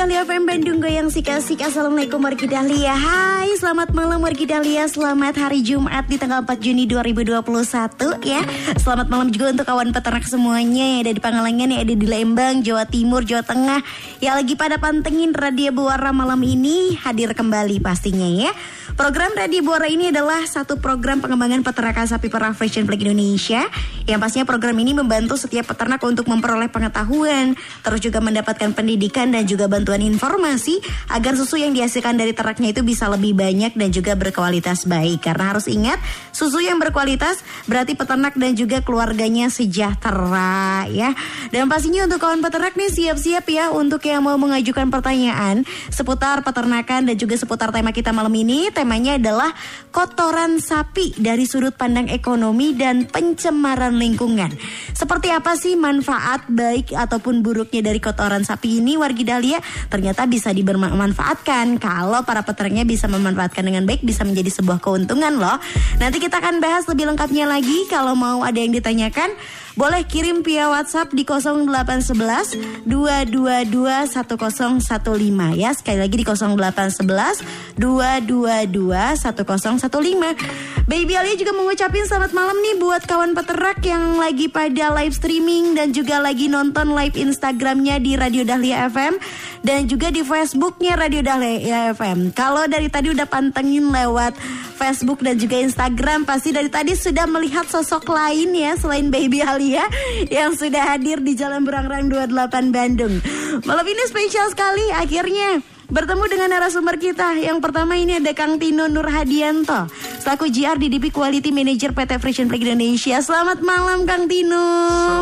Dahlia FM Bandung Goyang Sika-sika Assalamualaikum Wargi Dahlia. Hai selamat malam Wargi Dahlia. Selamat hari Jumat di tanggal 4 Juni 2021 ya. Selamat malam juga untuk kawan peternak semuanya Yang ada di Pangalengan, yang ada di Lembang, Jawa Timur, Jawa Tengah. Yang lagi pada pantengin Radio Buara malam ini Hadir kembali pastinya ya. Program Radio Buara ini adalah satu program pengembangan peternakan sapi perah Frisian Flag Indonesia. Yang pastinya program ini membantu setiap peternak untuk memperoleh pengetahuan Terus juga mendapatkan pendidikan dan juga bantuan informasi agar susu yang dihasilkan dari ternaknya itu bisa lebih banyak dan juga berkualitas baik. Karena harus ingat, susu yang berkualitas berarti peternak dan juga keluarganya sejahtera ya. Dan pastinya untuk kawan peternak nih siap-siap ya untuk yang mau mengajukan pertanyaan seputar peternakan dan juga seputar tema kita malam ini. Temanya adalah kotoran sapi dari sudut pandang ekonomi dan pencemaran lingkungan. Seperti apa sih manfaat baik ataupun buruknya dari kotoran sapi ini wargi Dahlia ternyata bisa dibermanfaatkan kalau para peternaknya bisa memanfaatkan dengan baik bisa menjadi sebuah keuntungan loh. Nanti kita akan bahas lebih lengkapnya lagi kalau mau ada yang ditanyakan boleh kirim via WhatsApp di 0811 222 1015 ya. Sekali lagi di 0811 222 1015. Baby Alia juga mengucapin selamat malam nih buat kawan peternak yang lagi pada live streaming dan juga lagi nonton live Instagramnya di Radio Dahlia FM dan juga di Facebooknya Radio Dahlia FM. Kalau dari tadi udah pantengin lewat Facebook dan juga Instagram, pasti dari tadi sudah melihat sosok lain ya selain Baby Alia yang sudah hadir di Jalan Berangrang 28 Bandung. Malam ini spesial sekali akhirnya bertemu dengan narasumber kita. Yang pertama ini ada Kang Tino Nurhadianto, selaku GR DDP Quality Manager PT Frisian Flag Indonesia. Selamat malam Kang Tino.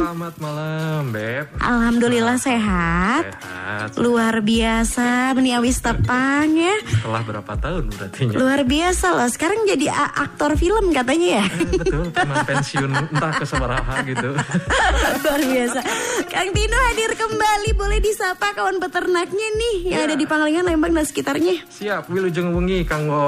Selamat malam, Beb. Alhamdulillah sehat. Sehat. Luar biasa, meniawis tepang ya. Setelah berapa tahun berarti? Luar biasa loh. Sekarang jadi aktor film katanya ya. Eh, betul, teman pensiun entah ke sabaraha gitu. Luar biasa. Kang Tino hadir kembali. Boleh disapa kawan peternaknya nih yang Ya. ada di Pangalengan, Lembang dan sekitarnya. Siap, wilujeng wengi kanggo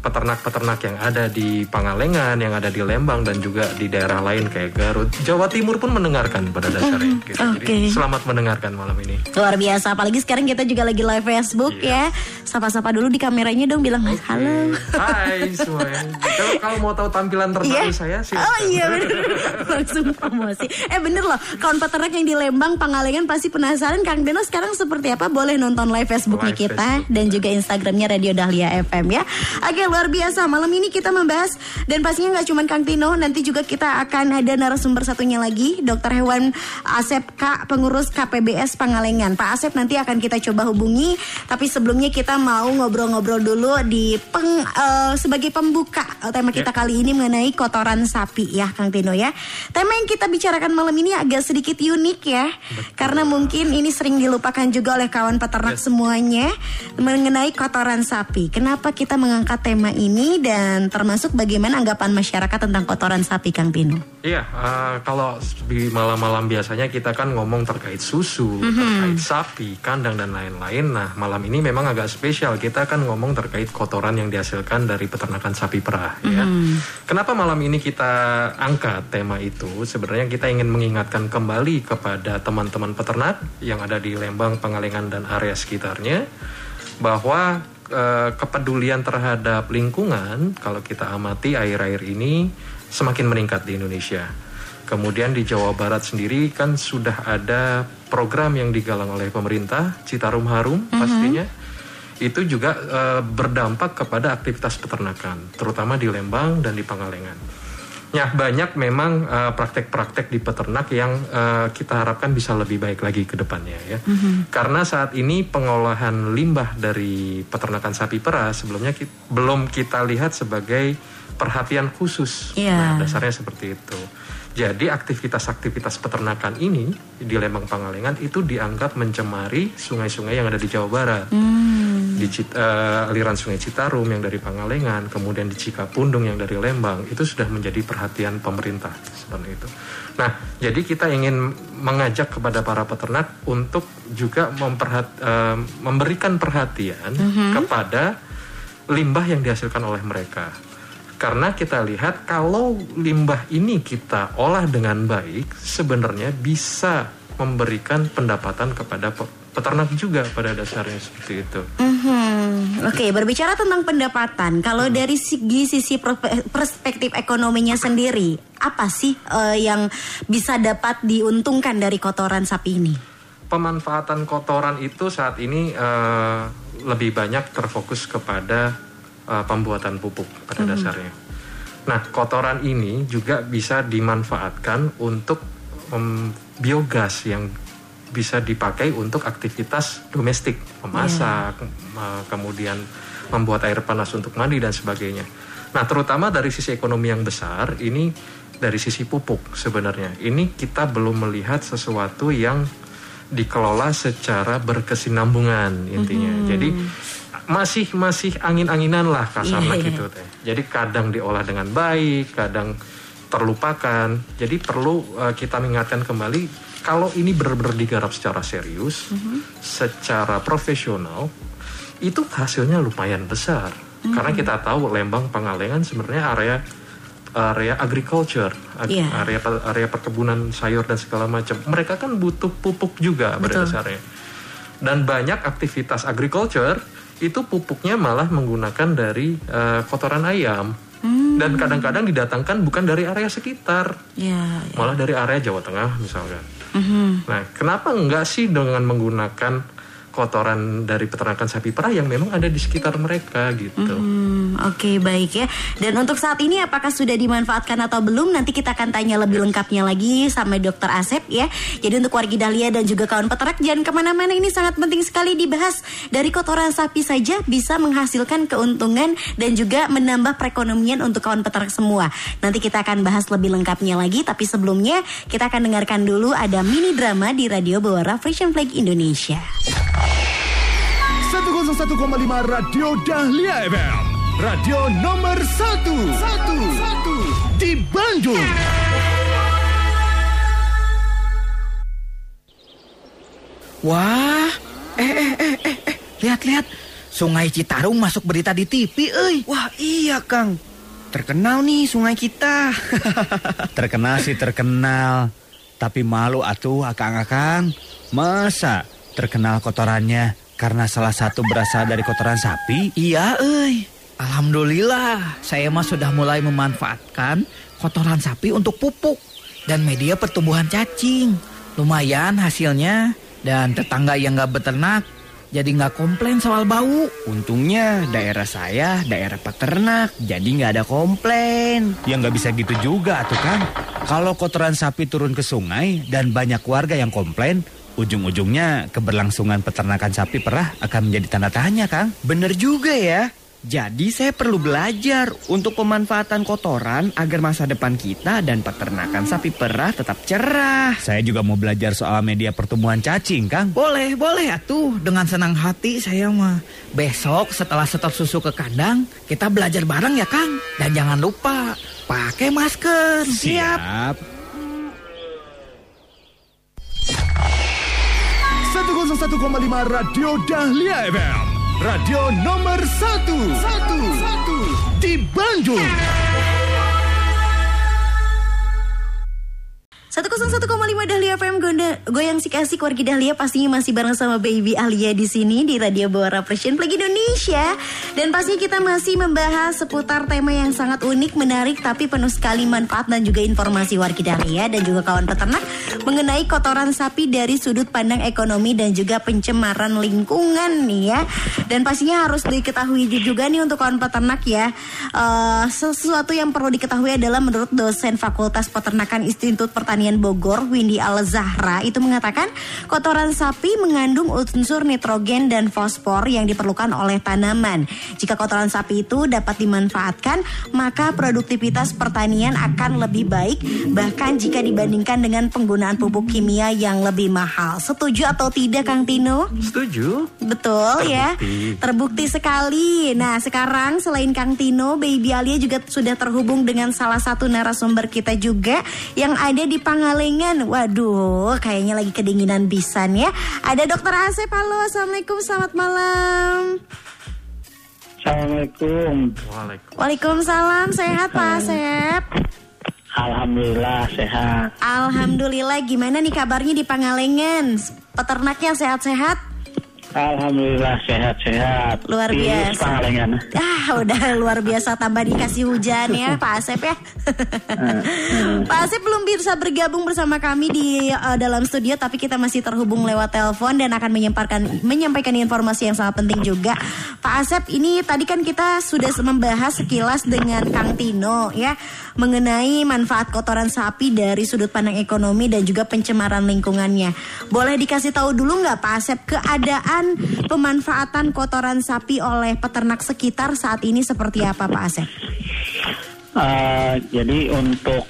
peternak-peternak yang ada di Pangalengan, yang ada di Lembang dan juga di daerah lain kayak Garut. Jawa Timur pun mendengarkan pada dasarnya. gitu. oke. Jadi selamat mendengarkan malam ini. Luar biasa. Apalagi sekarang kita juga lagi live Facebook Iya. ya. Sapa-sapa dulu di kameranya dong bilang halo. Hai semuanya. Kalau, kalau mau tahu tampilan terbaru saya silakan. Oh iya bener Langsung promosi Eh bener loh Kawan peternak yang di Lembang Pangalengan pasti penasaran Kang Deno sekarang seperti apa Boleh nonton live Facebooknya Live kita Facebook. Dan juga Instagramnya Radio Dahlia FM ya. Oke luar biasa. Malam ini kita membahas Dan pastinya nggak cuma Kang Tino Nanti juga kita akan ada narasumber satunya lagi Dokter Hewan Asep K Pengurus KPBS Pangalengan. Pak Asep nanti akan kita coba hubungi Tapi sebelumnya kita mau ngobrol-ngobrol dulu Di peng, eh, sebagai pembuka eh, Tema kita kali ini mengenai kotoran sapi ya Kang Tino ya. Tema yang kita bicarakan malam ini agak sedikit unik ya Karena mungkin ini sering dilupakan juga oleh kawan peternak semuanya Mengenai kotoran sapi Kenapa kita mengangkat tema ini Dan termasuk bagaimana anggapan masyarakat tentang kotoran sapi Kang Tino Iya, eh, kalau di malam-malam biasanya kita kan ngomong terkait susu, terkait sapi, kandang dan lain-lain. Nah, malam ini memang agak spesial. Kita akan ngomong terkait kotoran yang dihasilkan dari peternakan sapi perah. Ya. Kenapa malam ini kita angkat tema itu? Sebenarnya kita ingin mengingatkan kembali kepada teman-teman peternak yang ada di Lembang, Pangalengan dan area sekitarnya bahwa eh, kepedulian terhadap lingkungan kalau kita amati air-air ini semakin meningkat di Indonesia. Kemudian di Jawa Barat sendiri kan sudah ada program yang digalang oleh pemerintah Citarum Harum pastinya. Itu juga eh, berdampak kepada aktivitas peternakan, terutama di Lembang dan di Pangalengan. Ya banyak memang eh, praktek-praktek di peternak yang eh, kita harapkan bisa lebih baik lagi ke depannya ya. Karena saat ini pengolahan limbah dari peternakan sapi perah sebelumnya ki- belum kita lihat sebagai perhatian khusus. Iya. Nah, dasarnya seperti itu. Jadi aktivitas-aktivitas peternakan ini di Lembang Pangalengan itu dianggap mencemari sungai-sungai yang ada di Jawa Barat. Di eh, aliran Sungai Citarum yang dari Pangalengan, kemudian di Cikapundung yang dari Lembang itu sudah menjadi perhatian pemerintah seperti itu. Nah, jadi kita ingin mengajak kepada para peternak untuk juga memperhat- eh, memberikan perhatian kepada limbah yang dihasilkan oleh mereka. Karena kita lihat kalau limbah ini kita olah dengan baik, sebenarnya bisa memberikan pendapatan kepada peternak juga pada dasarnya seperti itu. Mhm. Oke, berbicara tentang pendapatan, kalau dari segi sisi perspektif ekonominya sendiri, apa sih eh, yang bisa dapat diuntungkan dari kotoran sapi ini? Pemanfaatan kotoran itu saat ini eh, lebih banyak terfokus kepada eh, pembuatan pupuk pada dasarnya. Nah, kotoran ini juga bisa dimanfaatkan untuk em, biogas yang bisa dipakai untuk aktivitas domestik, memasak, eh, kemudian membuat air panas untuk mandi dan sebagainya. Nah, terutama dari sisi ekonomi yang besar, ini dari sisi pupuk sebenarnya. Ini kita belum melihat sesuatu yang dikelola secara berkesinambungan intinya. Jadi masih masih angin-anginan lah kasarnya iya. gitu teh. Jadi kadang diolah dengan baik, kadang terlupakan. Jadi perlu uh, kita mengingatkan kembali kalau ini benar-benar digarap secara serius, secara profesional, itu hasilnya lumayan besar. Karena kita tahu Lembang Pangalengan sebenarnya area area agriculture, ag- Iya. area area perkebunan sayur dan segala macam. Mereka kan butuh pupuk juga pada Betul. dasarnya. Dan banyak aktivitas agriculture itu pupuknya malah menggunakan dari eh, kotoran ayam. Dan kadang-kadang didatangkan bukan dari area sekitar, Ya, malah dari area Jawa Tengah misalkan. Mhm. Nah, kenapa enggak sih dengan menggunakan kotoran dari peternakan sapi perah yang memang ada di sekitar mereka gitu? Hmm, Oke baik ya. Dan untuk saat ini apakah sudah dimanfaatkan atau belum? Nanti kita akan tanya lebih lengkapnya lagi sama Dokter Asep ya. Jadi untuk wargi Dahlia dan juga kawan peternak jangan ke mana-mana ini sangat penting sekali dibahas. Dari kotoran sapi saja bisa menghasilkan keuntungan dan juga menambah perekonomian untuk kawan peternak semua. Nanti kita akan bahas lebih lengkapnya lagi. Tapi sebelumnya kita akan dengarkan dulu ada mini drama di Radio Bawara Fresh Flag Indonesia. 101,5 Radio Dahlia FM. Radio nomor 1. 1. Di Bandung. Wah, eh eh eh eh, eh. lihat-lihat. Sungai Citarum masuk berita di TV, euy. Wah iya Kang Terkenal nih sungai kita Terkenal sih terkenal. Tapi malu atuh akang-akang. Masa terkenal kotorannya karena salah satu berasal dari kotoran sapi? Iya, euy. Alhamdulillah, saya mah sudah mulai memanfaatkan kotoran sapi untuk pupuk dan media pertumbuhan cacing. Lumayan hasilnya dan tetangga yang nggak beternak jadi nggak komplain soal bau. Untungnya daerah saya daerah peternak Jadi nggak ada komplain Ya nggak bisa gitu juga tuh kan. Kalau kotoran sapi turun ke sungai dan banyak warga yang komplain, ujung-ujungnya keberlangsungan peternakan sapi perah akan menjadi tanda tanya, Kang. Bener juga ya Jadi saya perlu belajar untuk pemanfaatan kotoran agar masa depan kita dan peternakan sapi perah tetap cerah. Saya juga mau belajar soal media pertumbuhan cacing, Kang. Boleh, boleh atuh. Dengan senang hati saya mah. Besok setelah setor susu ke kandang, kita belajar bareng ya Kang. Dan jangan lupa pakai masker. Siap. 101,5 Radio Dahlia FM. Radio nomor 1. 1. Di Bandung. 101,5 Dahlia FM Gonda, Goyang Sik Asik Wargi Dahlia pastinya masih bareng sama Baby Alia di sini di Radio Bawara Fresh Flag Indonesia. Dan pastinya kita masih membahas seputar tema yang sangat unik, menarik tapi penuh sekali manfaat dan juga informasi Wargi Dahlia dan juga kawan peternak mengenai kotoran sapi dari sudut pandang ekonomi dan juga pencemaran lingkungan nih ya. Dan pastinya harus diketahui juga nih untuk kawan peternak ya Eh, sesuatu yang perlu diketahui adalah menurut dosen Fakultas Peternakan Institut Pertanian Pertanian Bogor, Windy Al Zahra itu mengatakan kotoran sapi mengandung unsur nitrogen dan fosfor yang diperlukan oleh tanaman. Jika kotoran sapi itu dapat dimanfaatkan, maka produktivitas pertanian akan lebih baik bahkan jika dibandingkan dengan penggunaan pupuk kimia yang lebih mahal. Setuju atau tidak Kang Tino? Setuju? Betul ya. Terbukti. Terbukti sekali. Nah, sekarang selain Kang Tino, Baby Alia juga sudah terhubung dengan salah satu narasumber kita juga yang ada di Pangalengan. Waduh, kayaknya lagi kedinginan bisan ya. Ada Dokter Asep. Halo, Assalamualaikum. Selamat malam. Assalamualaikum. Waalaikumsalam. Waalaikumsalam. Sehat Pak Asep? Alhamdulillah sehat. Alhamdulillah. Gimana nih kabarnya di Pangalengan? Peternaknya sehat-sehat? Alhamdulillah sehat-sehat. Luar biasa. Ah, udah luar biasa tambah dikasih hujan ya, Pak Asep ya. Pak Asep belum bisa bergabung bersama kami di uh, dalam studio, tapi kita masih terhubung lewat telepon dan akan menyampaikan menyampaikan informasi yang sangat penting juga. Pak Asep, ini tadi kan kita sudah membahas sekilas dengan Kang Tino ya mengenai manfaat kotoran sapi dari sudut pandang ekonomi dan juga pencemaran lingkungannya. Boleh dikasih tahu dulu nggak Pak Asep keadaan pemanfaatan kotoran sapi oleh peternak sekitar saat ini seperti apa Pak Asep? Eh, jadi untuk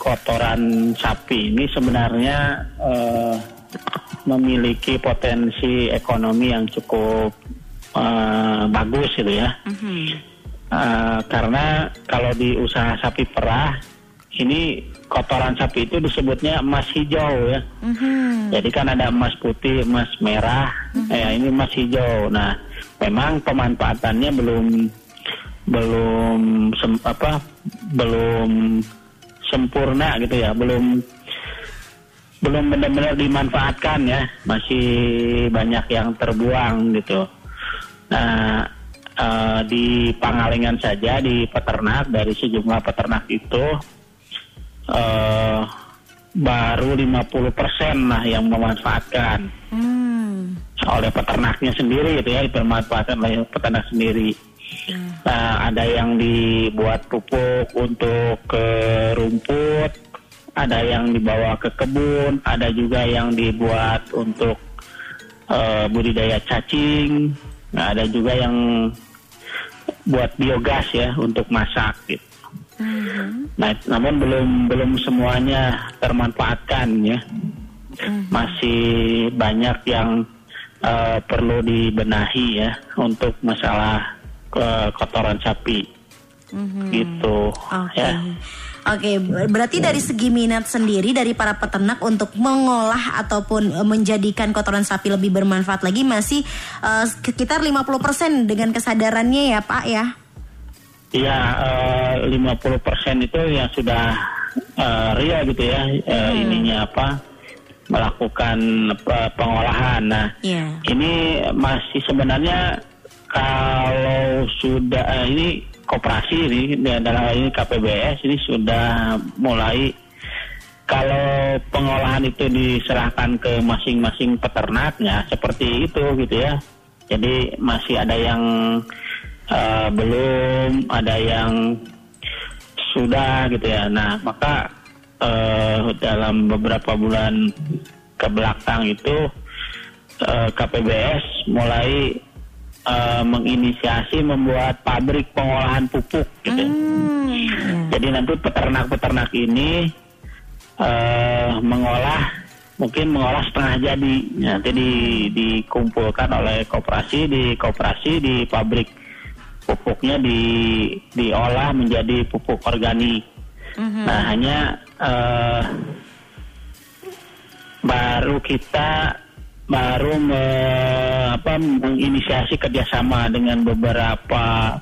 kotoran sapi ini sebenarnya eh, memiliki potensi ekonomi yang cukup eh, bagus gitu ya. Eh, karena kalau di usaha sapi perah ini kotoran sapi itu disebutnya emas hijau ya. Jadi kan ada emas putih, emas merah, ya ini emas hijau. Nah, memang pemanfaatannya belum belum sem- apa belum sempurna gitu ya, belum belum benar-benar dimanfaatkan ya, masih banyak yang terbuang gitu. Nah, eh, di Pangalengan saja di peternak dari sejumlah peternak itu eh, baru 50% lah yang memanfaatkan Hmm. oleh peternaknya sendiri gitu ya dimanfaatkan oleh peternak sendiri. Nah, ada yang dibuat pupuk untuk ke rumput, ada yang dibawa ke kebun, ada juga yang dibuat untuk eh, budidaya cacing, nah, ada juga yang buat biogas ya untuk masak gitu. Nah, namun belum belum semuanya termanfaatkan ya. Masih banyak yang eh, perlu dibenahi ya untuk masalah eh, kotoran sapi. Gitu Oke. ya. Oke, ber- berarti dari segi minat sendiri dari para peternak untuk mengolah ataupun eh, menjadikan kotoran sapi lebih bermanfaat lagi masih eh, sekitar 50% dengan kesadarannya ya, Pak ya. Iya, eh, 50% itu yang sudah eh, real gitu ya, eh, ininya apa melakukan eh, pengolahan. Nah, Iya. ini masih sebenarnya kalau sudah eh, ini koperasi ini dan dalam hal ini KPBS ini sudah mulai kalau pengolahan itu diserahkan ke masing-masing peternaknya seperti itu gitu ya. Jadi masih ada yang eh, belum, ada yang sudah gitu ya. Nah, maka eh, dalam beberapa bulan ke belakang itu eh, KPBS mulai eh, menginisiasi membuat pabrik pengolahan pupuk gitu. Jadi nanti peternak-peternak ini eh, mengolah mungkin mengolah setengah jadi nanti di, dikumpulkan oleh koperasi di koperasi di pabrik pupuknya di diolah menjadi pupuk organik. Nah hanya eh, baru kita baru me- apa, menginisiasi kerjasama dengan beberapa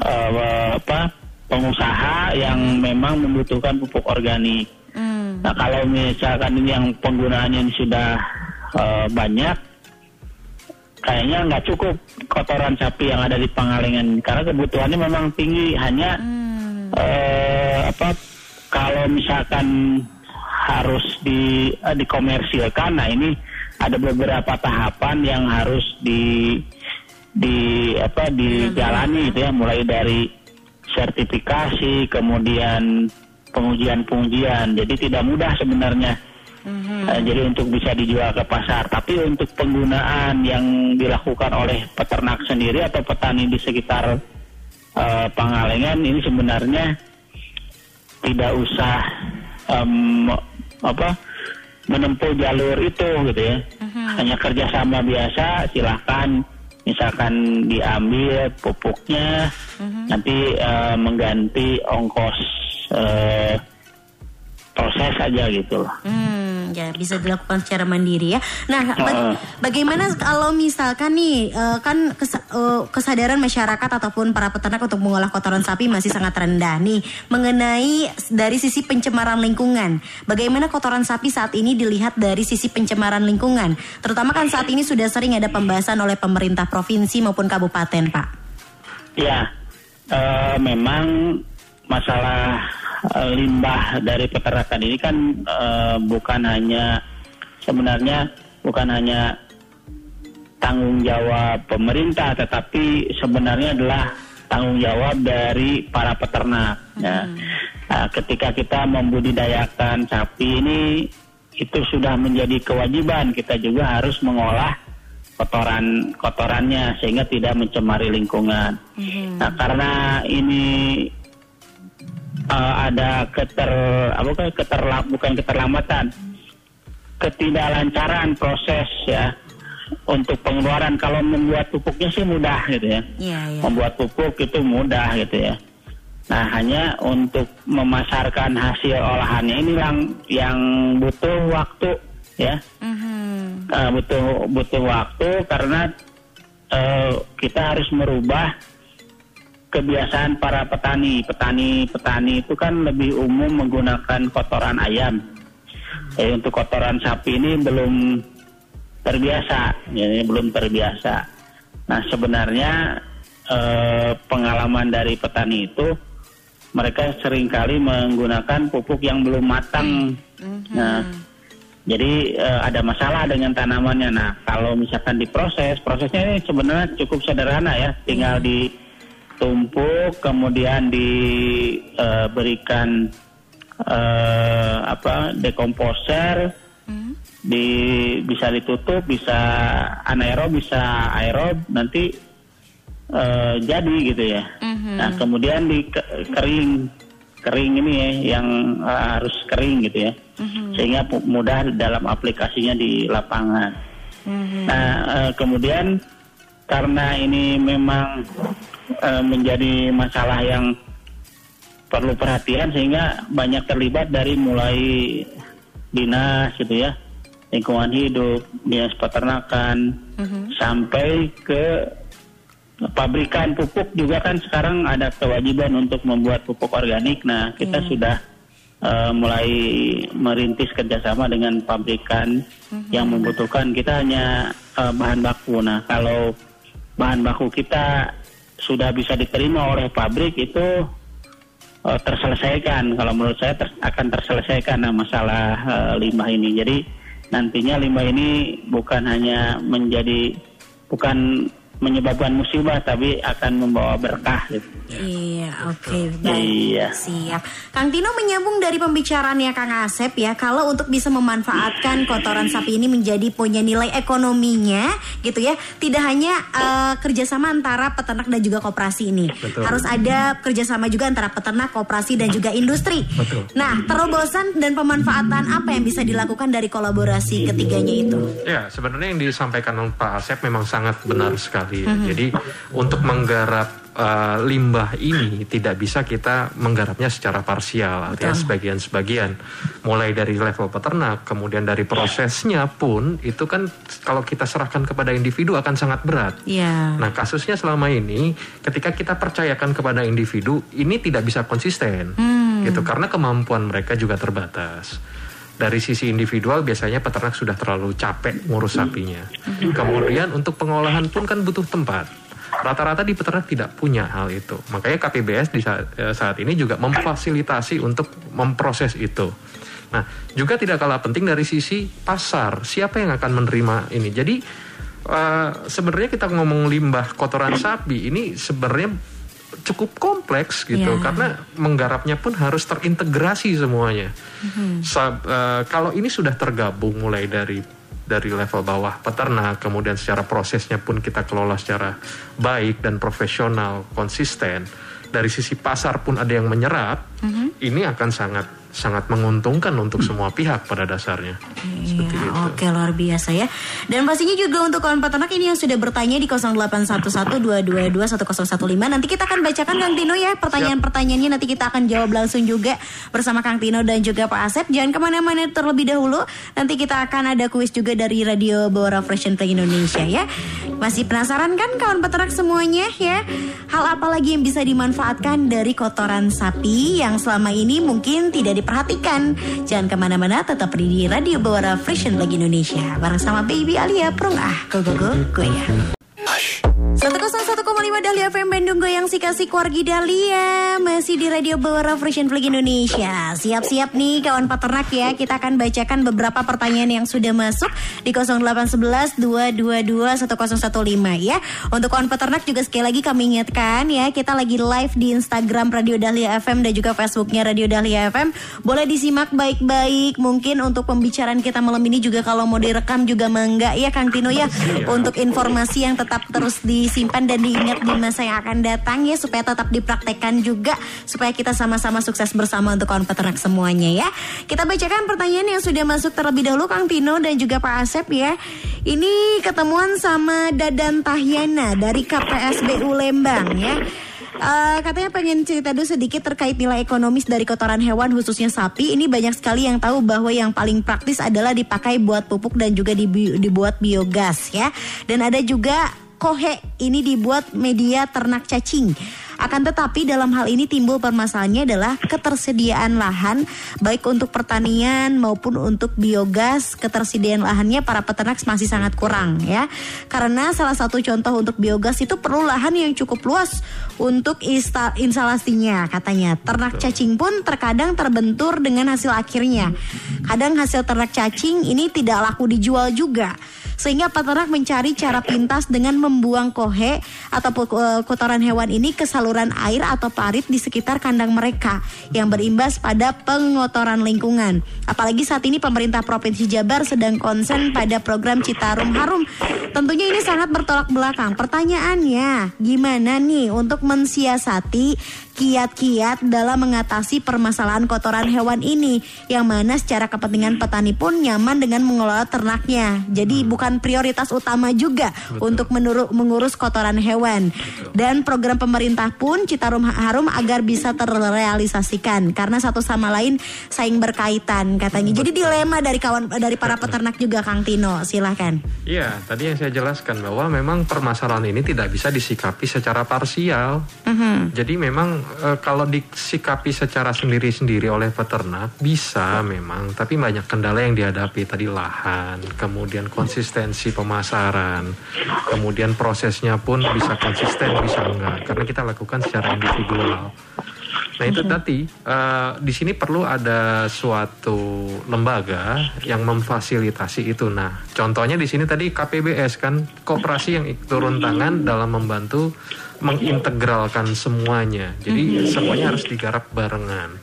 eh, apa pengusaha yang memang membutuhkan pupuk organik. Hmm. Nah kalau misalkan ini yang penggunaannya sudah eh, banyak, kayaknya nggak cukup kotoran sapi yang ada di Pangalengan karena kebutuhannya memang tinggi. Hanya eh, apa kalau misalkan harus di eh, dikomersilkan, nah ini ada beberapa tahapan yang harus di di apa dijalani gitu ya mulai dari sertifikasi kemudian pengujian-pengujian. Jadi tidak mudah sebenarnya. Eh, jadi untuk bisa dijual ke pasar, tapi untuk penggunaan yang dilakukan oleh peternak sendiri atau petani di sekitar eh, Pangalengan ini sebenarnya tidak usah em, apa menempuh jalur itu gitu ya. Hanya kerjasama biasa, silahkan misalkan diambil pupuknya, nanti eh, mengganti ongkos eh, proses saja gitu loh. Hmm, ya bisa dilakukan secara mandiri ya. Nah, ba- Heeh. bagaimana kalau misalkan nih eh, kan kes- eh, kesadaran masyarakat ataupun para peternak untuk mengolah kotoran sapi masih sangat rendah nih mengenai dari sisi pencemaran lingkungan. Bagaimana kotoran sapi saat ini dilihat dari sisi pencemaran lingkungan? Terutama kan saat ini sudah sering ada pembahasan oleh pemerintah provinsi maupun kabupaten, Pak. Ya, eh, memang masalah limbah dari peternakan ini kan eh, bukan hanya sebenarnya bukan hanya tanggung jawab pemerintah, tetapi sebenarnya adalah tanggung jawab dari para peternak. Ya. Nah, ketika kita membudidayakan sapi ini itu sudah menjadi kewajiban kita juga harus mengolah kotoran kotorannya sehingga tidak mencemari lingkungan. Nah, karena ini eh, ada keter apa kan keterla, bukan keterlambatan. Ketidaklancaran proses ya untuk pengeluaran. Kalau membuat pupuknya sih mudah gitu ya. Iya, iya. membuat pupuk itu mudah gitu ya. Nah hanya untuk memasarkan hasil olahannya ini yang yang butuh waktu ya. Mhm. Eh, butuh butuh waktu karena eh, kita harus merubah kebiasaan para petani. Petani-petani itu kan lebih umum menggunakan kotoran ayam. Jadi untuk kotoran sapi ini belum terbiasa, jadi belum terbiasa. Nah sebenarnya eh, pengalaman dari petani itu mereka sering kali menggunakan pupuk yang belum matang. Nah jadi eh, ada masalah dengan tanamannya. Nah, kalau misalkan diproses, prosesnya ini sebenarnya cukup sederhana ya, tinggal ditumpuk, kemudian diberikan eh, apa dekomposer, di bisa ditutup, bisa anaerob, bisa aerob, nanti eh, jadi gitu ya. Nah, kemudian di kering kering ini ya yang eh, harus kering gitu ya. Sehingga pu- mudah dalam aplikasinya di lapangan. Nah, eh, kemudian karena ini memang eh, menjadi masalah yang perlu perhatian sehingga banyak terlibat dari mulai dinas gitu ya lingkungan hidup dinas peternakan sampai ke pabrikan pupuk juga kan sekarang ada kewajiban untuk membuat pupuk organik. Nah kita sudah eh, mulai merintis kerjasama dengan pabrikan yang membutuhkan. Kita hanya eh, bahan baku. Nah kalau bahan baku kita sudah bisa diterima oleh pabrik itu eh, terselesaikan. Kalau menurut saya ter- akan terselesaikan nah, masalah eh, limbah ini. Jadi nantinya limbah ini bukan hanya menjadi bukan menyebabkan musibah, tapi akan membawa berkah. Gitu. Iya, oke, baik. Iya. Siap. Kang Tino menyambung dari pembicaraannya Kang Asep ya, kalau untuk bisa memanfaatkan kotoran sapi ini menjadi punya nilai ekonominya, gitu ya, tidak hanya eh, kerjasama antara peternak dan juga koperasi ini, Betul. harus ada kerjasama juga antara peternak, koperasi dan juga industri. Betul. Nah, terobosan dan pemanfaatan apa yang bisa dilakukan dari kolaborasi ketiganya itu? Ya, sebenarnya yang disampaikan oleh Pak Asep memang sangat benar sekali. Ya. Jadi untuk menggarap uh, limbah ini tidak bisa kita menggarapnya secara parsial, artinya sebagian-sebagian. Mulai dari level peternak, kemudian dari prosesnya pun itu kan kalau kita serahkan kepada individu akan sangat berat. Iya. Nah, kasusnya selama ini ketika kita percayakan kepada individu, ini tidak bisa konsisten. Gitu karena kemampuan mereka juga terbatas. Dari sisi individual biasanya peternak sudah terlalu capek ngurus sapinya. Kemudian untuk pengolahan pun kan butuh tempat. Rata-rata di peternak tidak punya hal itu. Makanya KPBS di saat, eh, saat ini juga memfasilitasi untuk memproses itu. Nah, juga tidak kalah penting dari sisi pasar. Siapa yang akan menerima ini? Jadi eh, sebenarnya kita ngomong limbah kotoran sapi ini sebenarnya cukup kompleks gitu Iya. karena menggarapnya pun harus terintegrasi semuanya. Sa- eh, kalau ini sudah tergabung mulai dari dari level bawah peternak, kemudian secara prosesnya pun kita kelola secara baik dan profesional, konsisten. Dari sisi pasar pun ada yang menyerap, ini akan sangat sangat menguntungkan untuk semua pihak pada dasarnya. Seperti Iya, itu. oke luar biasa ya. Dan pastinya juga untuk kawan peternak ini yang sudah bertanya di 081122211015 nanti kita akan bacakan Kang Tino ya pertanyaan-pertanyaannya nanti kita akan jawab langsung juga bersama Kang Tino dan juga Pak Asep. Jangan ke mana-mana terlebih dahulu. Nanti kita akan ada kuis juga dari Radio Bawara Fresh Play Indonesia ya. Masih penasaran kan kawan peternak semuanya ya? Hal apa lagi yang bisa dimanfaatkan dari kotoran sapi yang selama ini mungkin tidak diperhatikan? Jangan ke mana-mana, tetap di Radio Bawara and Play Indonesia bareng sama Baby Alia Prung ah, go go go, go ya. 101,5 Dahlia FM Bandung Goyang si kasih Wargi Dahlia. Masih di Radio Bawara Fresh and Flag Indonesia. Siap-siap nih kawan peternak ya. Kita akan bacakan beberapa pertanyaan yang sudah masuk Di 0811 222 1015 ya. Untuk kawan peternak juga sekali lagi kami ingatkan ya Kita lagi live di Instagram Radio Dahlia FM Dan juga Facebooknya Radio Dahlia FM Boleh disimak baik-baik. Mungkin untuk pembicaraan kita malam ini juga Kalau mau direkam juga mangga ya Kang Tino ya. Untuk informasi yang tetap terus disimpan dan diingat di masa yang akan datang ya supaya tetap dipraktekkan juga supaya kita sama-sama sukses bersama untuk kawan peternak semuanya ya. Kita bacakan pertanyaan yang sudah masuk terlebih dahulu Kang Tino dan juga Pak Asep ya. Ini ketemuan sama Dadan Tahyana dari KPSBU Lembang ya. Eh, katanya pengen cerita dulu sedikit terkait nilai ekonomis dari kotoran hewan khususnya sapi. Ini banyak sekali yang tahu bahwa yang paling praktis adalah dipakai buat pupuk dan juga dibi- dibuat biogas ya. Dan ada juga kohe ini dibuat media ternak cacing. Akan tetapi dalam hal ini timbul permasalahannya adalah ketersediaan lahan baik untuk pertanian maupun untuk biogas. Ketersediaan lahannya para peternak masih sangat kurang ya. Karena salah satu contoh untuk biogas itu perlu lahan yang cukup luas untuk insta- instalasinya katanya. Ternak cacing pun terkadang terbentur dengan hasil akhirnya. Kadang hasil ternak cacing ini tidak laku dijual juga sehingga peternak mencari cara pintas dengan membuang kohe atau eh, kotoran hewan ini ke saluran air atau parit di sekitar kandang mereka yang berimbas pada pengotoran lingkungan. Apalagi saat ini pemerintah Provinsi Jabar sedang konsen pada program Citarum Harum. Tentunya ini sangat bertolak belakang. Pertanyaannya, gimana nih untuk mensiasati kiat-kiat dalam mengatasi permasalahan kotoran hewan ini yang mana secara kepentingan petani pun nyaman dengan mengelola ternaknya. Jadi bukan prioritas utama juga untuk menuru- mengurus kotoran hewan. Dan program pemerintah pun Citarum Harum agar bisa terrealisasikan karena satu sama lain saing berkaitan katanya. Jadi dilema dari kawan dari para peternak juga Kang Tino. Silahkan. Iya, tadi yang saya jelaskan bahwa memang permasalahan ini tidak bisa disikapi secara parsial. Jadi memang eh, kalau disikapi secara sendiri-sendiri oleh peternak bisa memang, tapi banyak kendala yang dihadapi. Tadi lahan, kemudian konsistensi pemasaran, kemudian prosesnya pun bisa konsisten bisa enggak, karena kita lakukan secara individual. Nah itu tadi eh, di sini perlu ada suatu lembaga yang memfasilitasi itu. Nah contohnya di sini tadi KPBS kan koperasi yang turun tangan dalam membantu mengintegralkan semuanya. Jadi semuanya harus digarap barengan.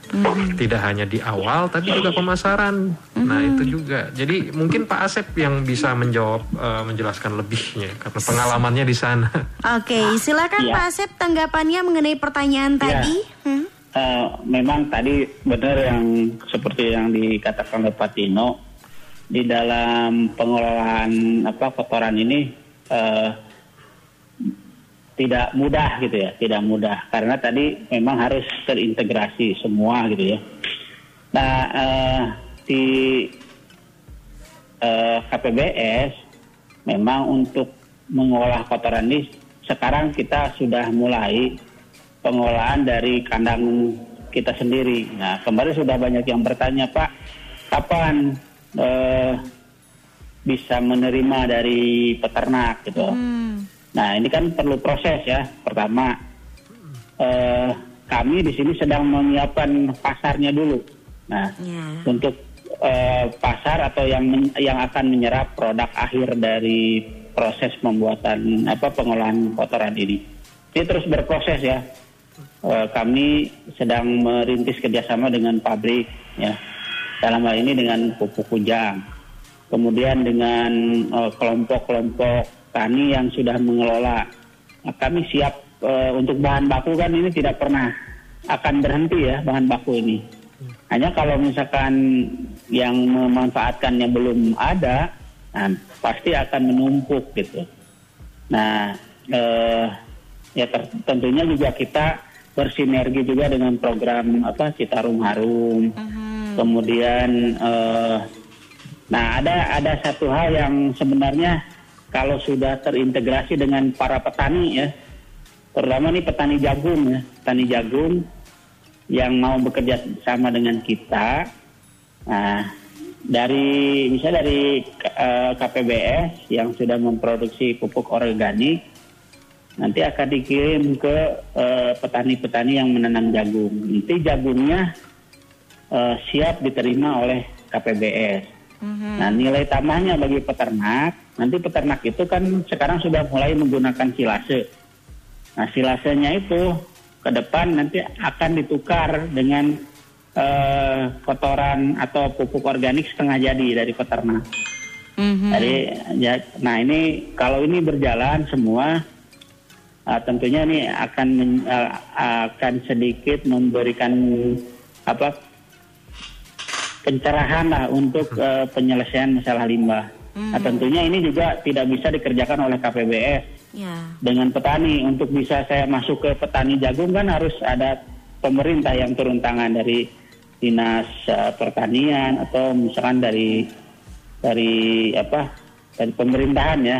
Tidak hanya di awal tapi juga pemasaran. Nah itu juga. Jadi mungkin Pak Asep yang bisa menjawab eh, menjelaskan lebihnya karena pengalamannya di sana. Oke, silakan Iya. Pak Asep tanggapannya mengenai pertanyaan Iya. tadi. Hmm? Eh, memang tadi benar yang seperti yang dikatakan oleh Pak Tino di dalam pengelolaan apa kotoran ini eh, tidak mudah gitu ya, tidak mudah karena tadi memang harus terintegrasi semua gitu ya. Nah eh, di eh, KPBS memang untuk mengolah kotoran ini sekarang kita sudah mulai pengolahan dari kandang kita sendiri. Nah, kemarin sudah banyak yang bertanya, Pak, kapan eh, bisa menerima dari peternak gitu. Nah, ini kan perlu proses ya. Pertama, eh, kami di sini sedang menyiapkan pasarnya dulu. Nah, Ya. untuk eh, pasar atau yang men- yang akan menyerap produk akhir dari proses pembuatan apa pengolahan kotoran ini. Ini terus berproses ya. eh, kami sedang merintis kerjasama dengan pabrik ya dalam hal ini dengan pupuk kujang kemudian dengan eh, kelompok-kelompok tani yang sudah mengelola. Kami siap eh, untuk bahan baku kan ini tidak pernah akan berhenti ya bahan baku ini. Hanya kalau misalkan yang memanfaatkannya belum ada nah, pasti akan menumpuk gitu. Nah eh, ya tentunya juga kita bersinergi juga dengan program apa Citarum Harum. Kemudian eh, nah ada ada satu hal yang sebenarnya kalau sudah terintegrasi dengan para petani ya terutama nih petani jagung ya petani jagung yang mau bekerja sama dengan kita nah dari misalnya dari eh, KPBS yang sudah memproduksi pupuk organik nanti akan dikirim ke eh, petani-petani yang menanam jagung. Nanti jagungnya eh, siap diterima oleh KPBS. Nah nilai tambahnya bagi peternak, nanti peternak itu kan sekarang sudah mulai menggunakan silase. Nah silasenya itu ke depan nanti akan ditukar dengan eh, kotoran atau pupuk organik setengah jadi dari peternak. Jadi, ya, nah ini kalau ini berjalan semua, ah, tentunya ini akan men- ah, akan sedikit memberikan apa pencerahan lah untuk eh, penyelesaian masalah limbah. Nah, tentunya ini juga tidak bisa dikerjakan oleh KPBS Ya. dengan petani. Untuk bisa saya masuk ke petani jagung kan harus ada pemerintah yang turun tangan dari dinas eh, pertanian atau misalkan dari dari apa dari pemerintahan ya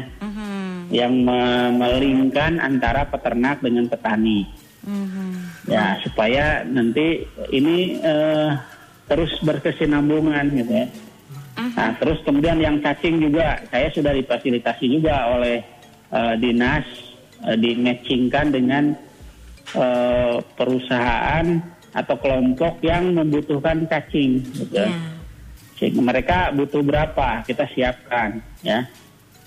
yang me- melingkan antara peternak dengan petani ya supaya nanti ini eh, terus berkesinambungan gitu ya nah terus kemudian yang cacing juga saya sudah difasilitasi juga oleh eh, dinas eh, dimatchingkan dengan eh, perusahaan atau kelompok yang membutuhkan cacing gitu ya. Ya. Sehingga mereka butuh berapa kita siapkan ya.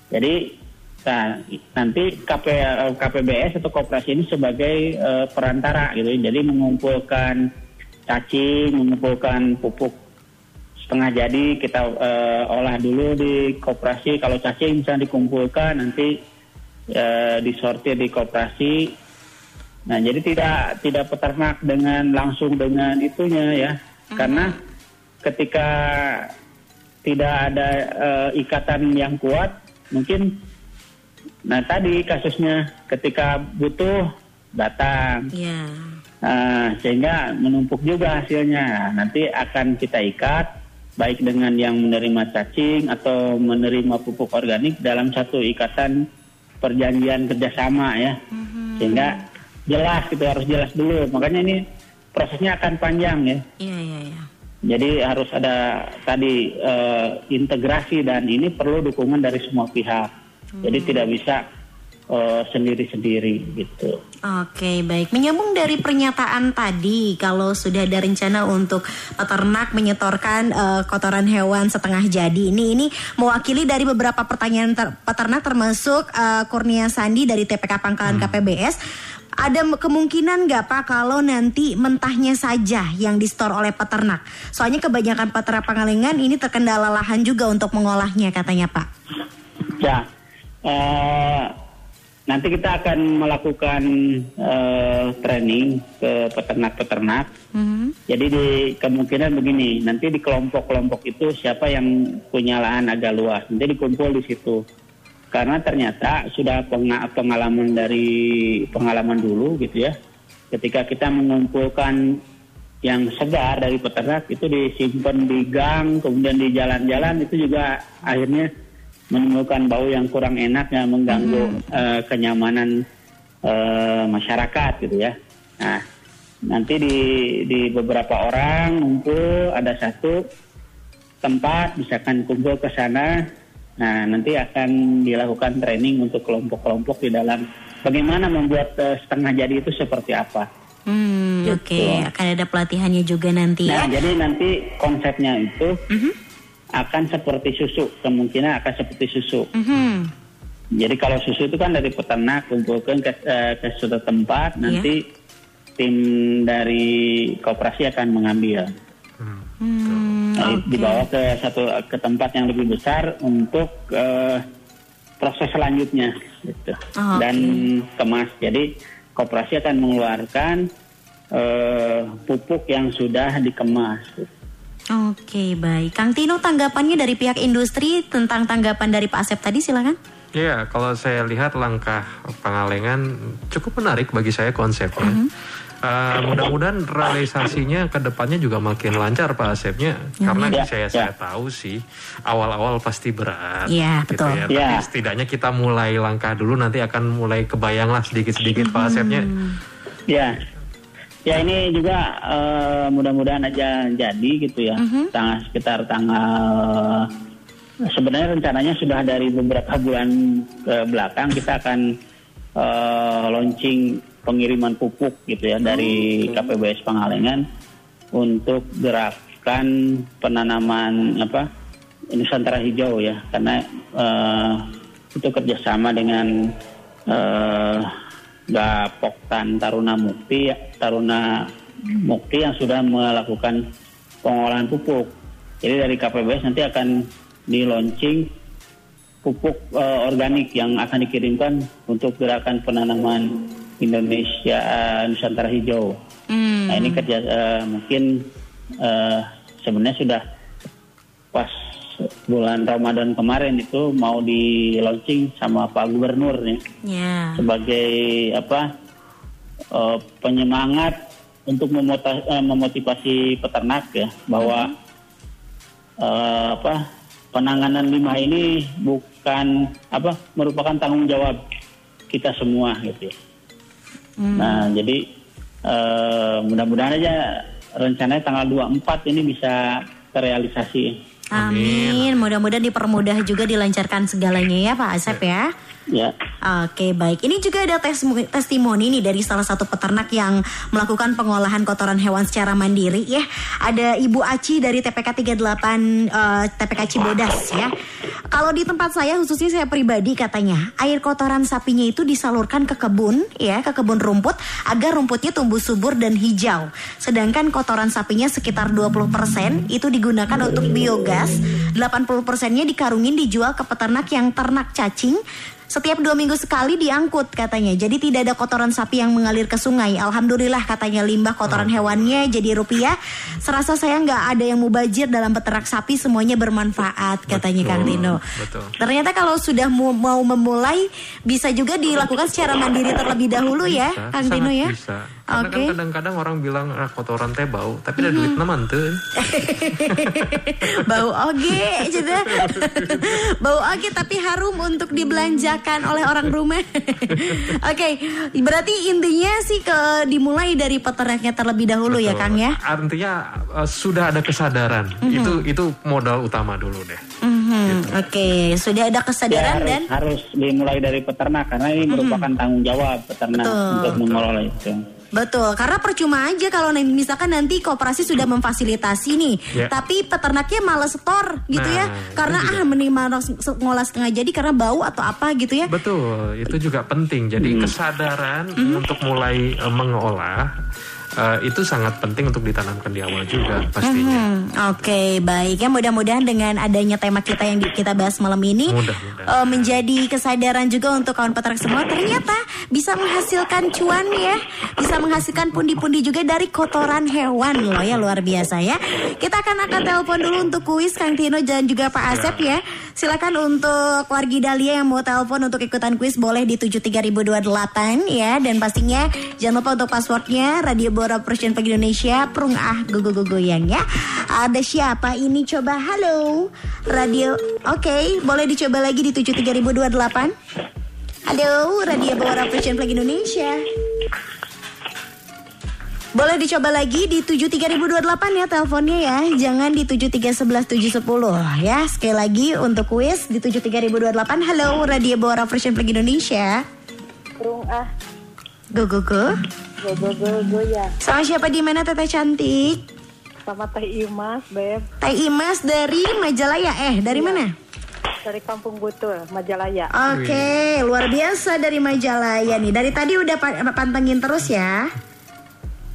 Jadi nah, nanti KP, KPBS atau koperasi ini sebagai eh, perantara gitu. Jadi mengumpulkan cacing, mengumpulkan pupuk setengah jadi kita eh, olah dulu di koperasi. Kalau cacing bisa dikumpulkan nanti eh, disortir di koperasi. Nah, jadi tidak tidak peternak dengan langsung dengan itunya ya. Karena ketika tidak ada eh, ikatan yang kuat, mungkin nah tadi kasusnya ketika butuh datang. Ya. Nah, sehingga menumpuk juga hasilnya. Nanti akan kita ikat baik dengan yang menerima cacing atau menerima pupuk organik dalam satu ikatan perjanjian kerjasama ya. Sehingga jelas gitu harus jelas dulu. Makanya ini prosesnya akan panjang ya. Iya, iya, iya. Jadi harus ada tadi eh, integrasi dan ini perlu dukungan dari semua pihak. Jadi tidak bisa eh, sendiri-sendiri gitu. Oke, baik. Menyambung dari pernyataan tadi, kalau sudah ada rencana untuk peternak menyetorkan eh, kotoran hewan setengah jadi, ini ini mewakili dari beberapa pertanyaan ter- peternak termasuk eh, Kurnia Sandi dari TPK Pangkalan KPBS. Ada kemungkinan nggak Pak kalau nanti mentahnya saja yang distor oleh peternak? Soalnya kebanyakan peternak Pangalengan ini terkendala lahan juga untuk mengolahnya katanya Pak. Ya, eh, nanti kita akan melakukan eh, training ke peternak-peternak. Mhm. Jadi di kemungkinan begini, nanti di kelompok-kelompok itu siapa yang punya lahan agak luas, nanti dikumpul di situ. Karena ternyata sudah penga- pengalaman dari pengalaman dulu gitu ya. Ketika kita mengumpulkan yang segar dari peternak itu disimpan di gang, kemudian di jalan-jalan itu juga akhirnya menimbulkan bau yang kurang enak yang mengganggu eh, kenyamanan eh, masyarakat gitu ya. Nah, nanti di di beberapa orang ngumpul ada satu tempat misalkan kumpul ke sana. Nah, nanti akan dilakukan training untuk kelompok-kelompok di dalam bagaimana membuat eh, setengah jadi itu seperti apa. Hmm, Gitu. oke, akan ada pelatihannya juga nanti Nah, ya. jadi nanti konsepnya itu akan seperti susu, kemungkinan akan seperti susu. Mhm. Jadi kalau susu itu kan dari peternak kumpulkan ke, eh, ke suatu tempat, nanti tim dari koperasi akan mengambil. Hmm, Nah, oke. dibawa ke satu ke tempat yang lebih besar untuk eh, proses selanjutnya gitu. Oh, dan kemas. Jadi koperasi akan mengeluarkan eh, pupuk yang sudah dikemas. Oke, baik. Kang Tino tanggapannya dari pihak industri tentang tanggapan dari Pak Asep tadi silakan. Ya, kalau saya lihat langkah Pangalengan cukup menarik bagi saya konsepnya. Uh, mudah-mudahan realisasinya ke depannya juga makin lancar Pak Asepnya karena Ya, saya ya. saya tahu sih awal-awal pasti berat Iya, gitu betul. ya. Ya. Tapi setidaknya kita mulai langkah dulu nanti akan mulai kebayang lah sedikit-sedikit Pak Asepnya. Ya, ya ini juga eh, mudah-mudahan aja jadi gitu ya. Tanggal sekitar tanggal sebenarnya rencananya sudah dari beberapa bulan ke belakang kita akan eh, launching pengiriman pupuk gitu ya dari KPBS Pangalengan untuk gerakan penanaman apa Nusantara hijau ya. Karena eh, itu kerjasama dengan eh, Gapoktan Taruna Mukti Taruna Mukti yang sudah melakukan pengolahan pupuk. Jadi dari KPBS nanti akan di launching pupuk eh, organik yang akan dikirimkan untuk gerakan penanaman Indonesia eh, Nusantara hijau. Hmm. Nah ini kerja eh, mungkin eh, sebenarnya sudah pas bulan Ramadan kemarin itu mau di launching sama Pak Gubernur nih Ya. sebagai apa eh, penyemangat untuk memota- eh, memotivasi peternak ya bahwa eh, apa penanganan limbah ini bukan apa merupakan tanggung jawab kita semua gitu ya. Nah, jadi eh, mudah-mudahan aja rencananya tanggal 24 ini bisa terrealisasi. Amin. Mudah-mudahan dipermudah juga dilancarkan segalanya ya Pak Asep ya. Ya. Oke baik, ini juga ada tes- testimoni nih dari salah satu peternak yang melakukan pengolahan kotoran hewan secara mandiri ya. Ada Ibu Aci dari TPK 38 eh, TPK Cibodas ya. Kalau di tempat saya khususnya saya pribadi katanya air kotoran sapinya itu disalurkan ke kebun ya ke kebun rumput agar rumputnya tumbuh subur dan hijau. Sedangkan kotoran sapinya sekitar 20% itu digunakan untuk biogas, 80%-nya dikarungin dijual ke peternak yang ternak cacing setiap dua minggu sekali diangkut katanya. Jadi tidak ada kotoran sapi yang mengalir ke sungai. Alhamdulillah katanya limbah kotoran hewannya jadi rupiah. Serasa saya nggak ada yang mubazir dalam peternak sapi semuanya bermanfaat katanya Kang Tino. betul. Ternyata kalau sudah mu- mau memulai bisa juga dilakukan secara mandiri terlebih dahulu ya Bisa, Kang Tino ya. Bisa. Karena Oke. kan kadang-kadang orang bilang ah, kotoran teh bau, tapi ada duit naman tuh. Bau oge cina. Bau oge tapi harum untuk dibelanjakan oleh orang rumah. Oke, berarti intinya sih ke dimulai dari peternaknya terlebih dahulu ya Betul. Kang ya. Artinya eh, sudah ada kesadaran. Itu itu modal utama dulu deh. Mhm, Oke, sudah ada Ya, kesadaran harus, dan harus dimulai dari peternak karena ini merupakan tanggung jawab peternak Betul. untuk mengelola itu. Betul, karena percuma aja kalau misalkan nanti kooperasi sudah memfasilitasi nih, Ya. tapi peternaknya malas setor gitu Nah, ya, karena ah mending malas ngolah setengah jadi karena bau atau apa gitu ya. Betul, itu juga penting. Jadi kesadaran untuk mulai eh, mengolah eh, itu sangat penting untuk ditanamkan di awal juga pastinya. Hmm, Oke, baik ya. Mudah-mudahan dengan adanya tema kita yang di- kita bahas malam ini eh, menjadi kesadaran juga untuk kawan peternak semua. Ternyata bisa menghasilkan cuan ya, bisa menghasilkan pundi-pundi juga dari kotoran hewan loh ya luar biasa ya. Kita akan akan telepon dulu untuk kuis Kang Tino dan juga Pak Asep ya. Silakan untuk wargi Dahlia yang mau telepon untuk ikutan kuis boleh di 73028 ya dan pastinya jangan lupa untuk passwordnya Radio Bora Persian Pagi Indonesia Prung ah gogo gogo goyang ya. Ada siapa ini coba halo Radio Oke boleh dicoba lagi di 73028 Halo Radio Bora Persian Pagi Indonesia boleh dicoba lagi di 73028 ya teleponnya ya. Jangan di 7311710 ya. Sekali lagi untuk kuis di 73028. Halo Radio Bora Play Indonesia. Ah, Go go go. Go go go go ya. Sama siapa di mana Teteh cantik? Sama Teh Imas, Beb, Teh Imas dari Majalaya. Eh, dari mana? dari Kampung Butul, Majalaya. Oke, luar biasa dari Majalaya nih. Dari tadi udah pa- pantengin terus ya.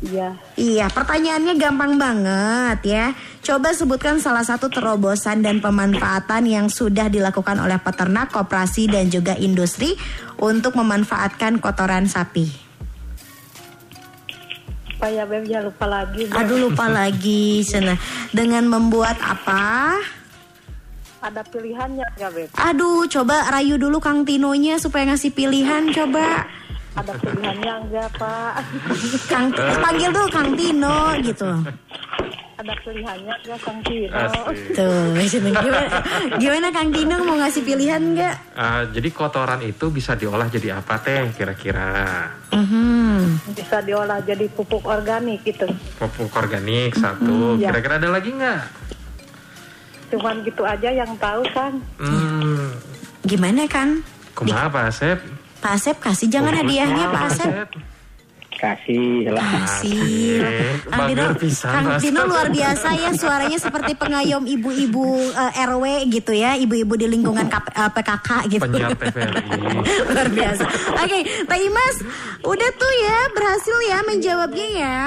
Iya. Iya, pertanyaannya gampang banget ya. Coba sebutkan salah satu terobosan dan pemanfaatan yang sudah dilakukan oleh peternak, koperasi dan juga industri untuk memanfaatkan kotoran sapi. Apa ya Beb? Jangan lupa lagi. Beb. Aduh lupa lagi, Sana. Dengan membuat apa? Ada pilihannya nggak Beb? Aduh, coba rayu dulu Kang Tinonya supaya ngasih pilihan coba. Ada pilihannya enggak Pak? Kang panggil dulu Kang Tino gitu. Ada pilihannya enggak Kang Tino? Asik. Tuh, gimana, gimana Kang Tino mau ngasih pilihan nggak? Ah, jadi kotoran itu bisa diolah jadi apa teh kira-kira? Mhm. Bisa diolah jadi pupuk organik gitu. Pupuk organik satu. ya. Kira-kira ada lagi nggak? Cuman gitu aja yang tahu kan. Hmm, Gimana kan? kumaha Pak Asep? Pak Asep kasih jangan hadiahnya Pak Asep. Kasih lah. Kasih. Kang pisan, Kang. Tino luar biasa ya suaranya seperti pengayom ibu-ibu eh, RW gitu ya, ibu-ibu di lingkungan KP, eh, PKK gitu. Luar biasa. Oke, Teh Imas, udah tuh ya berhasil ya menjawabnya ya.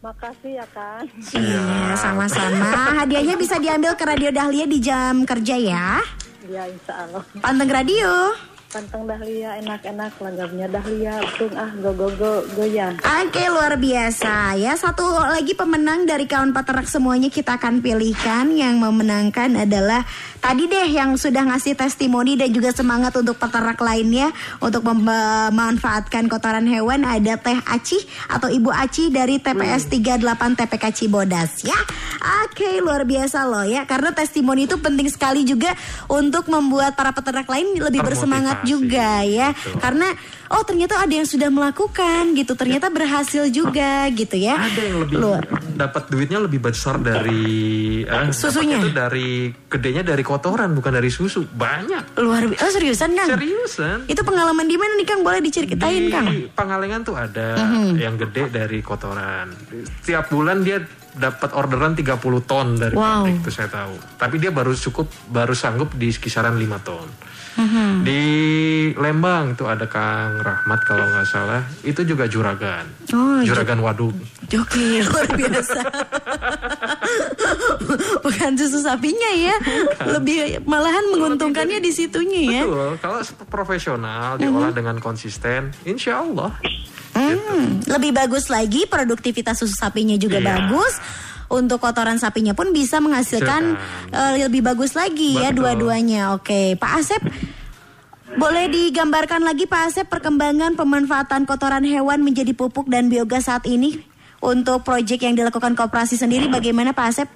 Makasih ya kan. Iya, sama-sama. Hadiahnya bisa diambil ke Radio Dahlia di jam kerja ya. Ya insya Allah. Panteng radio. Panteng Dahlia enak-enak langgabnya Dahlia. Tung ah go go go goyang. Oke luar biasa ya satu lagi pemenang dari kawan peternak semuanya kita akan pilihkan yang memenangkan adalah tadi deh yang sudah ngasih testimoni dan juga semangat untuk peternak lainnya untuk mem- memanfaatkan kotoran hewan ada Teh Aci atau Ibu Aci dari TPS 38 TPK Cibodas ya. Oke luar biasa loh ya karena testimoni itu penting sekali juga untuk membuat para peternak lain lebih bersemangat juga ya Betul. karena oh ternyata ada yang sudah melakukan gitu ternyata berhasil juga gitu ya Ada yang lebih luar dapat duitnya lebih besar dari eh, Susunya? Itu dari gedenya dari kotoran bukan dari susu. Banyak. luar bi- oh seriusan kang Seriusan. itu pengalaman di mana nih kang boleh diceritain di kang Pangalengan tuh ada Mhm. yang gede dari kotoran. Setiap bulan dia dapat orderan 30 ton dari Wow. pabrik itu saya tahu. Tapi dia baru cukup baru sanggup di kisaran 5 ton. Mhm. Di Lembang itu ada Kang Rahmat kalau nggak salah, itu juga juragan. Oh, juragan waduk. Oke, luar biasa. Bukan susu sapinya ya, lebih malahan menguntungkannya di situnya ya. Betul, kalau profesional diolah dengan konsisten, insya Allah. Hmm, lebih bagus lagi produktivitas susu sapinya juga Iya. bagus. Untuk kotoran sapinya pun bisa menghasilkan eh, lebih bagus lagi ya Betul. dua-duanya. Oke, Pak Asep boleh digambarkan lagi Pak Asep perkembangan pemanfaatan kotoran hewan menjadi pupuk dan biogas saat ini untuk proyek yang dilakukan koperasi sendiri bagaimana Pak Asep?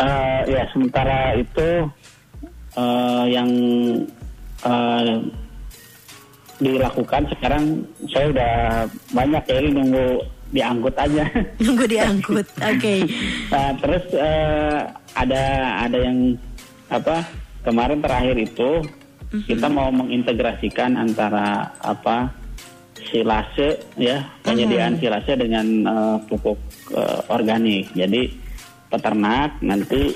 Eh, ya sementara itu eh, yang eh, dilakukan sekarang saya udah banyak ya ini nunggu diangkut aja. Nunggu diangkut. Oke. Nah, terus eh, ada ada yang apa kemarin terakhir itu kita mau mengintegrasikan antara apa silase ya penyediaan silase dengan eh, pupuk eh, organik. Jadi peternak nanti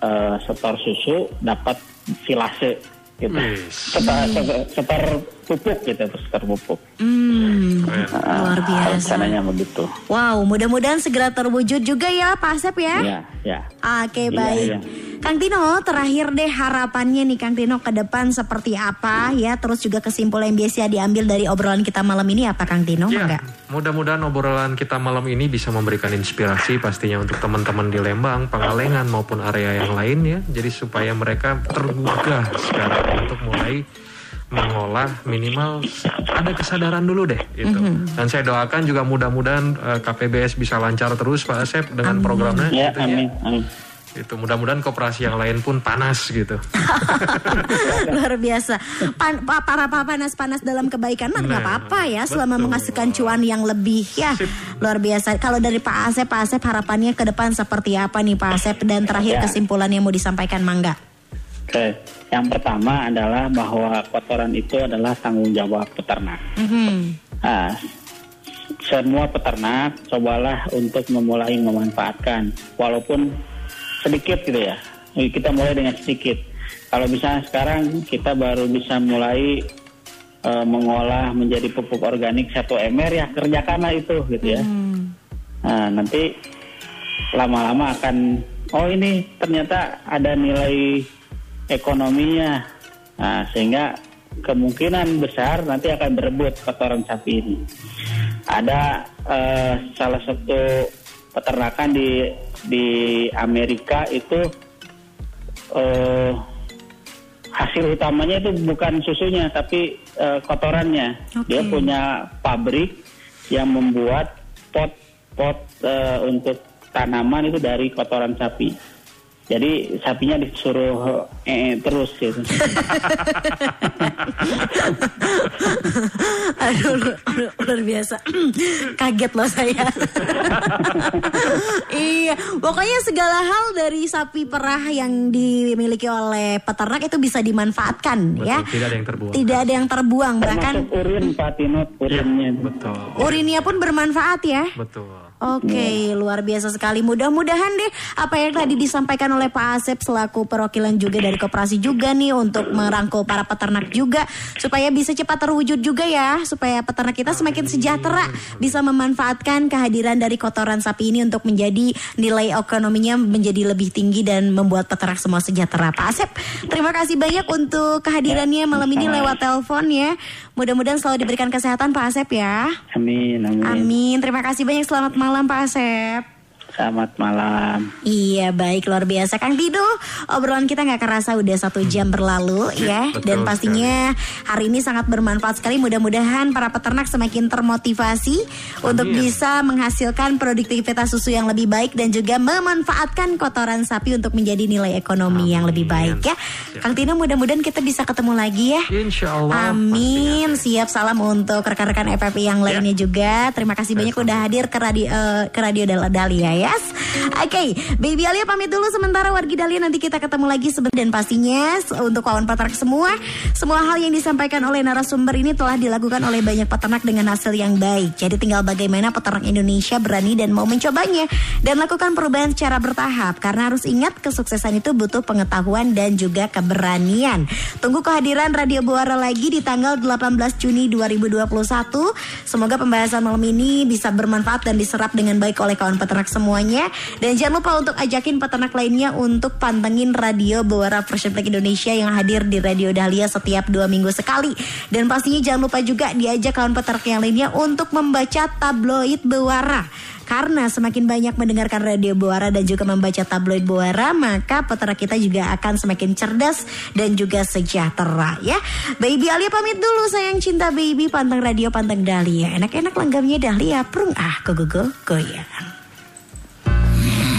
eh, setor susu dapat silase gitu. Setor, setor, setor pupuk gitu, setor pupuk. Hmm, Keren. luar biasa. Rencananya begitu. Wow, mudah-mudahan segera terwujud juga ya Pak Asep ya. Ya, ya. Oke Iya, baik. iya. Kang Tino, terakhir deh harapannya nih Kang Tino ke depan seperti apa ya? Terus juga kesimpulan yang biasa diambil dari obrolan kita malam ini apa Kang Tino? Ya, Enggak? mudah-mudahan obrolan kita malam ini bisa memberikan inspirasi pastinya untuk teman-teman di Lembang, Pangalengan maupun area yang lain ya. Jadi supaya mereka tergugah sekarang untuk mulai mengolah minimal ada kesadaran dulu deh itu. Dan saya doakan juga mudah-mudahan eh, KPBS bisa lancar terus Pak Asep dengan programnya Ya, gitu amin, amin. Itu mudah-mudahan koperasi yang lain pun panas gitu. Luar biasa. Pan, pa- para pa- panas-panas dalam kebaikan mah nggak Nah, apa-apa ya selama betul. menghasilkan cuan yang lebih ya. Sip. Luar biasa. Kalau dari Pak Asep, Pak Asep harapannya ke depan seperti apa nih Pak Asep? Dan terakhir Ya. kesimpulan yang mau disampaikan Mangga. Yang pertama adalah bahwa kotoran itu adalah tanggung jawab peternak. Mhm. Nah, semua peternak cobalah untuk memulai memanfaatkan, walaupun sedikit gitu ya. Kita mulai dengan sedikit. Kalau misalnya sekarang kita baru bisa mulai eh, mengolah menjadi pupuk organik satu ember ya kerjakanlah itu gitu ya. Nah, nanti lama-lama akan oh ini ternyata ada nilai ekonominya. Nah, sehingga kemungkinan besar nanti akan berebut kotoran sapi ini. Ada eh, salah satu peternakan di di Amerika itu eh, hasil utamanya itu bukan susunya tapi eh, kotorannya. Oke. Dia punya pabrik yang membuat pot-pot eh, untuk tanaman itu dari kotoran sapi. Jadi sapinya disuruh eh, terus gitu. Aduh, lu- lu- luar biasa. Kaget loh saya. iya, pokoknya segala hal dari sapi perah yang dimiliki oleh peternak itu bisa dimanfaatkan Betul, ya. tidak ada yang terbuang. Tidak ada yang terbuang, bahkan urin Pak Tinut, urinnya. itu. Betul. urinnya pun bermanfaat ya. Betul. Oke, luar biasa sekali. Mudah-mudahan deh apa yang tadi disampaikan oleh Pak Asep selaku perwakilan juga dari koperasi juga nih untuk merangkul para peternak juga supaya bisa cepat terwujud juga ya, supaya peternak kita semakin sejahtera bisa memanfaatkan kehadiran dari kotoran sapi ini untuk menjadi nilai ekonominya menjadi lebih tinggi dan membuat peternak semua sejahtera. Pak Asep, terima kasih banyak untuk kehadirannya malam ini lewat telepon ya. Mudah-mudahan selalu diberikan kesehatan Pak Asep ya. Amin, amin. Amin. Terima kasih banyak. Selamat malam Pak Asep. Selamat malam. Iya baik luar biasa. Kang Dido Obrolan kita nggak kerasa udah satu jam berlalu ya. betul Dan pastinya hari ini sangat bermanfaat sekali. Mudah-mudahan para peternak semakin termotivasi Untuk bisa menghasilkan produktivitas susu yang lebih baik Dan juga memanfaatkan kotoran sapi untuk menjadi nilai ekonomi yang lebih baik ya. Kang Tino mudah-mudahan kita bisa ketemu lagi ya. Insya Allah. Amin. Siap salam untuk rekan-rekan FFI yang Ya. lainnya juga. Terima kasih banyak udah hadir ke radio eh, ke radio Dal- Dahlia yes. Oke, Baby Alia pamit dulu sementara wargi Dahlia nanti kita ketemu lagi sebentar dan pastinya untuk kawan peternak semua, semua hal yang disampaikan oleh narasumber ini telah dilakukan oleh banyak peternak dengan hasil yang baik. Jadi tinggal bagaimana peternak Indonesia berani dan mau mencobanya dan lakukan perubahan secara bertahap karena harus ingat kesuksesan itu butuh pengetahuan dan juga keberanian. Tunggu kehadiran Radio Buara lagi di tanggal 18 Juni 2021. Semoga pembahasan malam ini bisa bermanfaat dan diserap dengan baik oleh kawan peternak semuanya. Dan jangan lupa untuk ajakin peternak lainnya untuk pantengin Radio Buara Fresh Black Indonesia yang hadir di Radio Dahlia setiap dua minggu sekali. Dan pastinya jangan lupa juga diajak kawan peternak yang lainnya untuk membaca tabloid Buara. Karena semakin banyak mendengarkan radio Buara dan juga membaca tabloid Buara, maka peternak kita juga akan semakin cerdas dan juga sejahtera ya. Baby Alia pamit dulu sayang cinta baby pantang radio pantang Dahlia. Enak-enak langgamnya Dahlia, prung ah go go go goyang.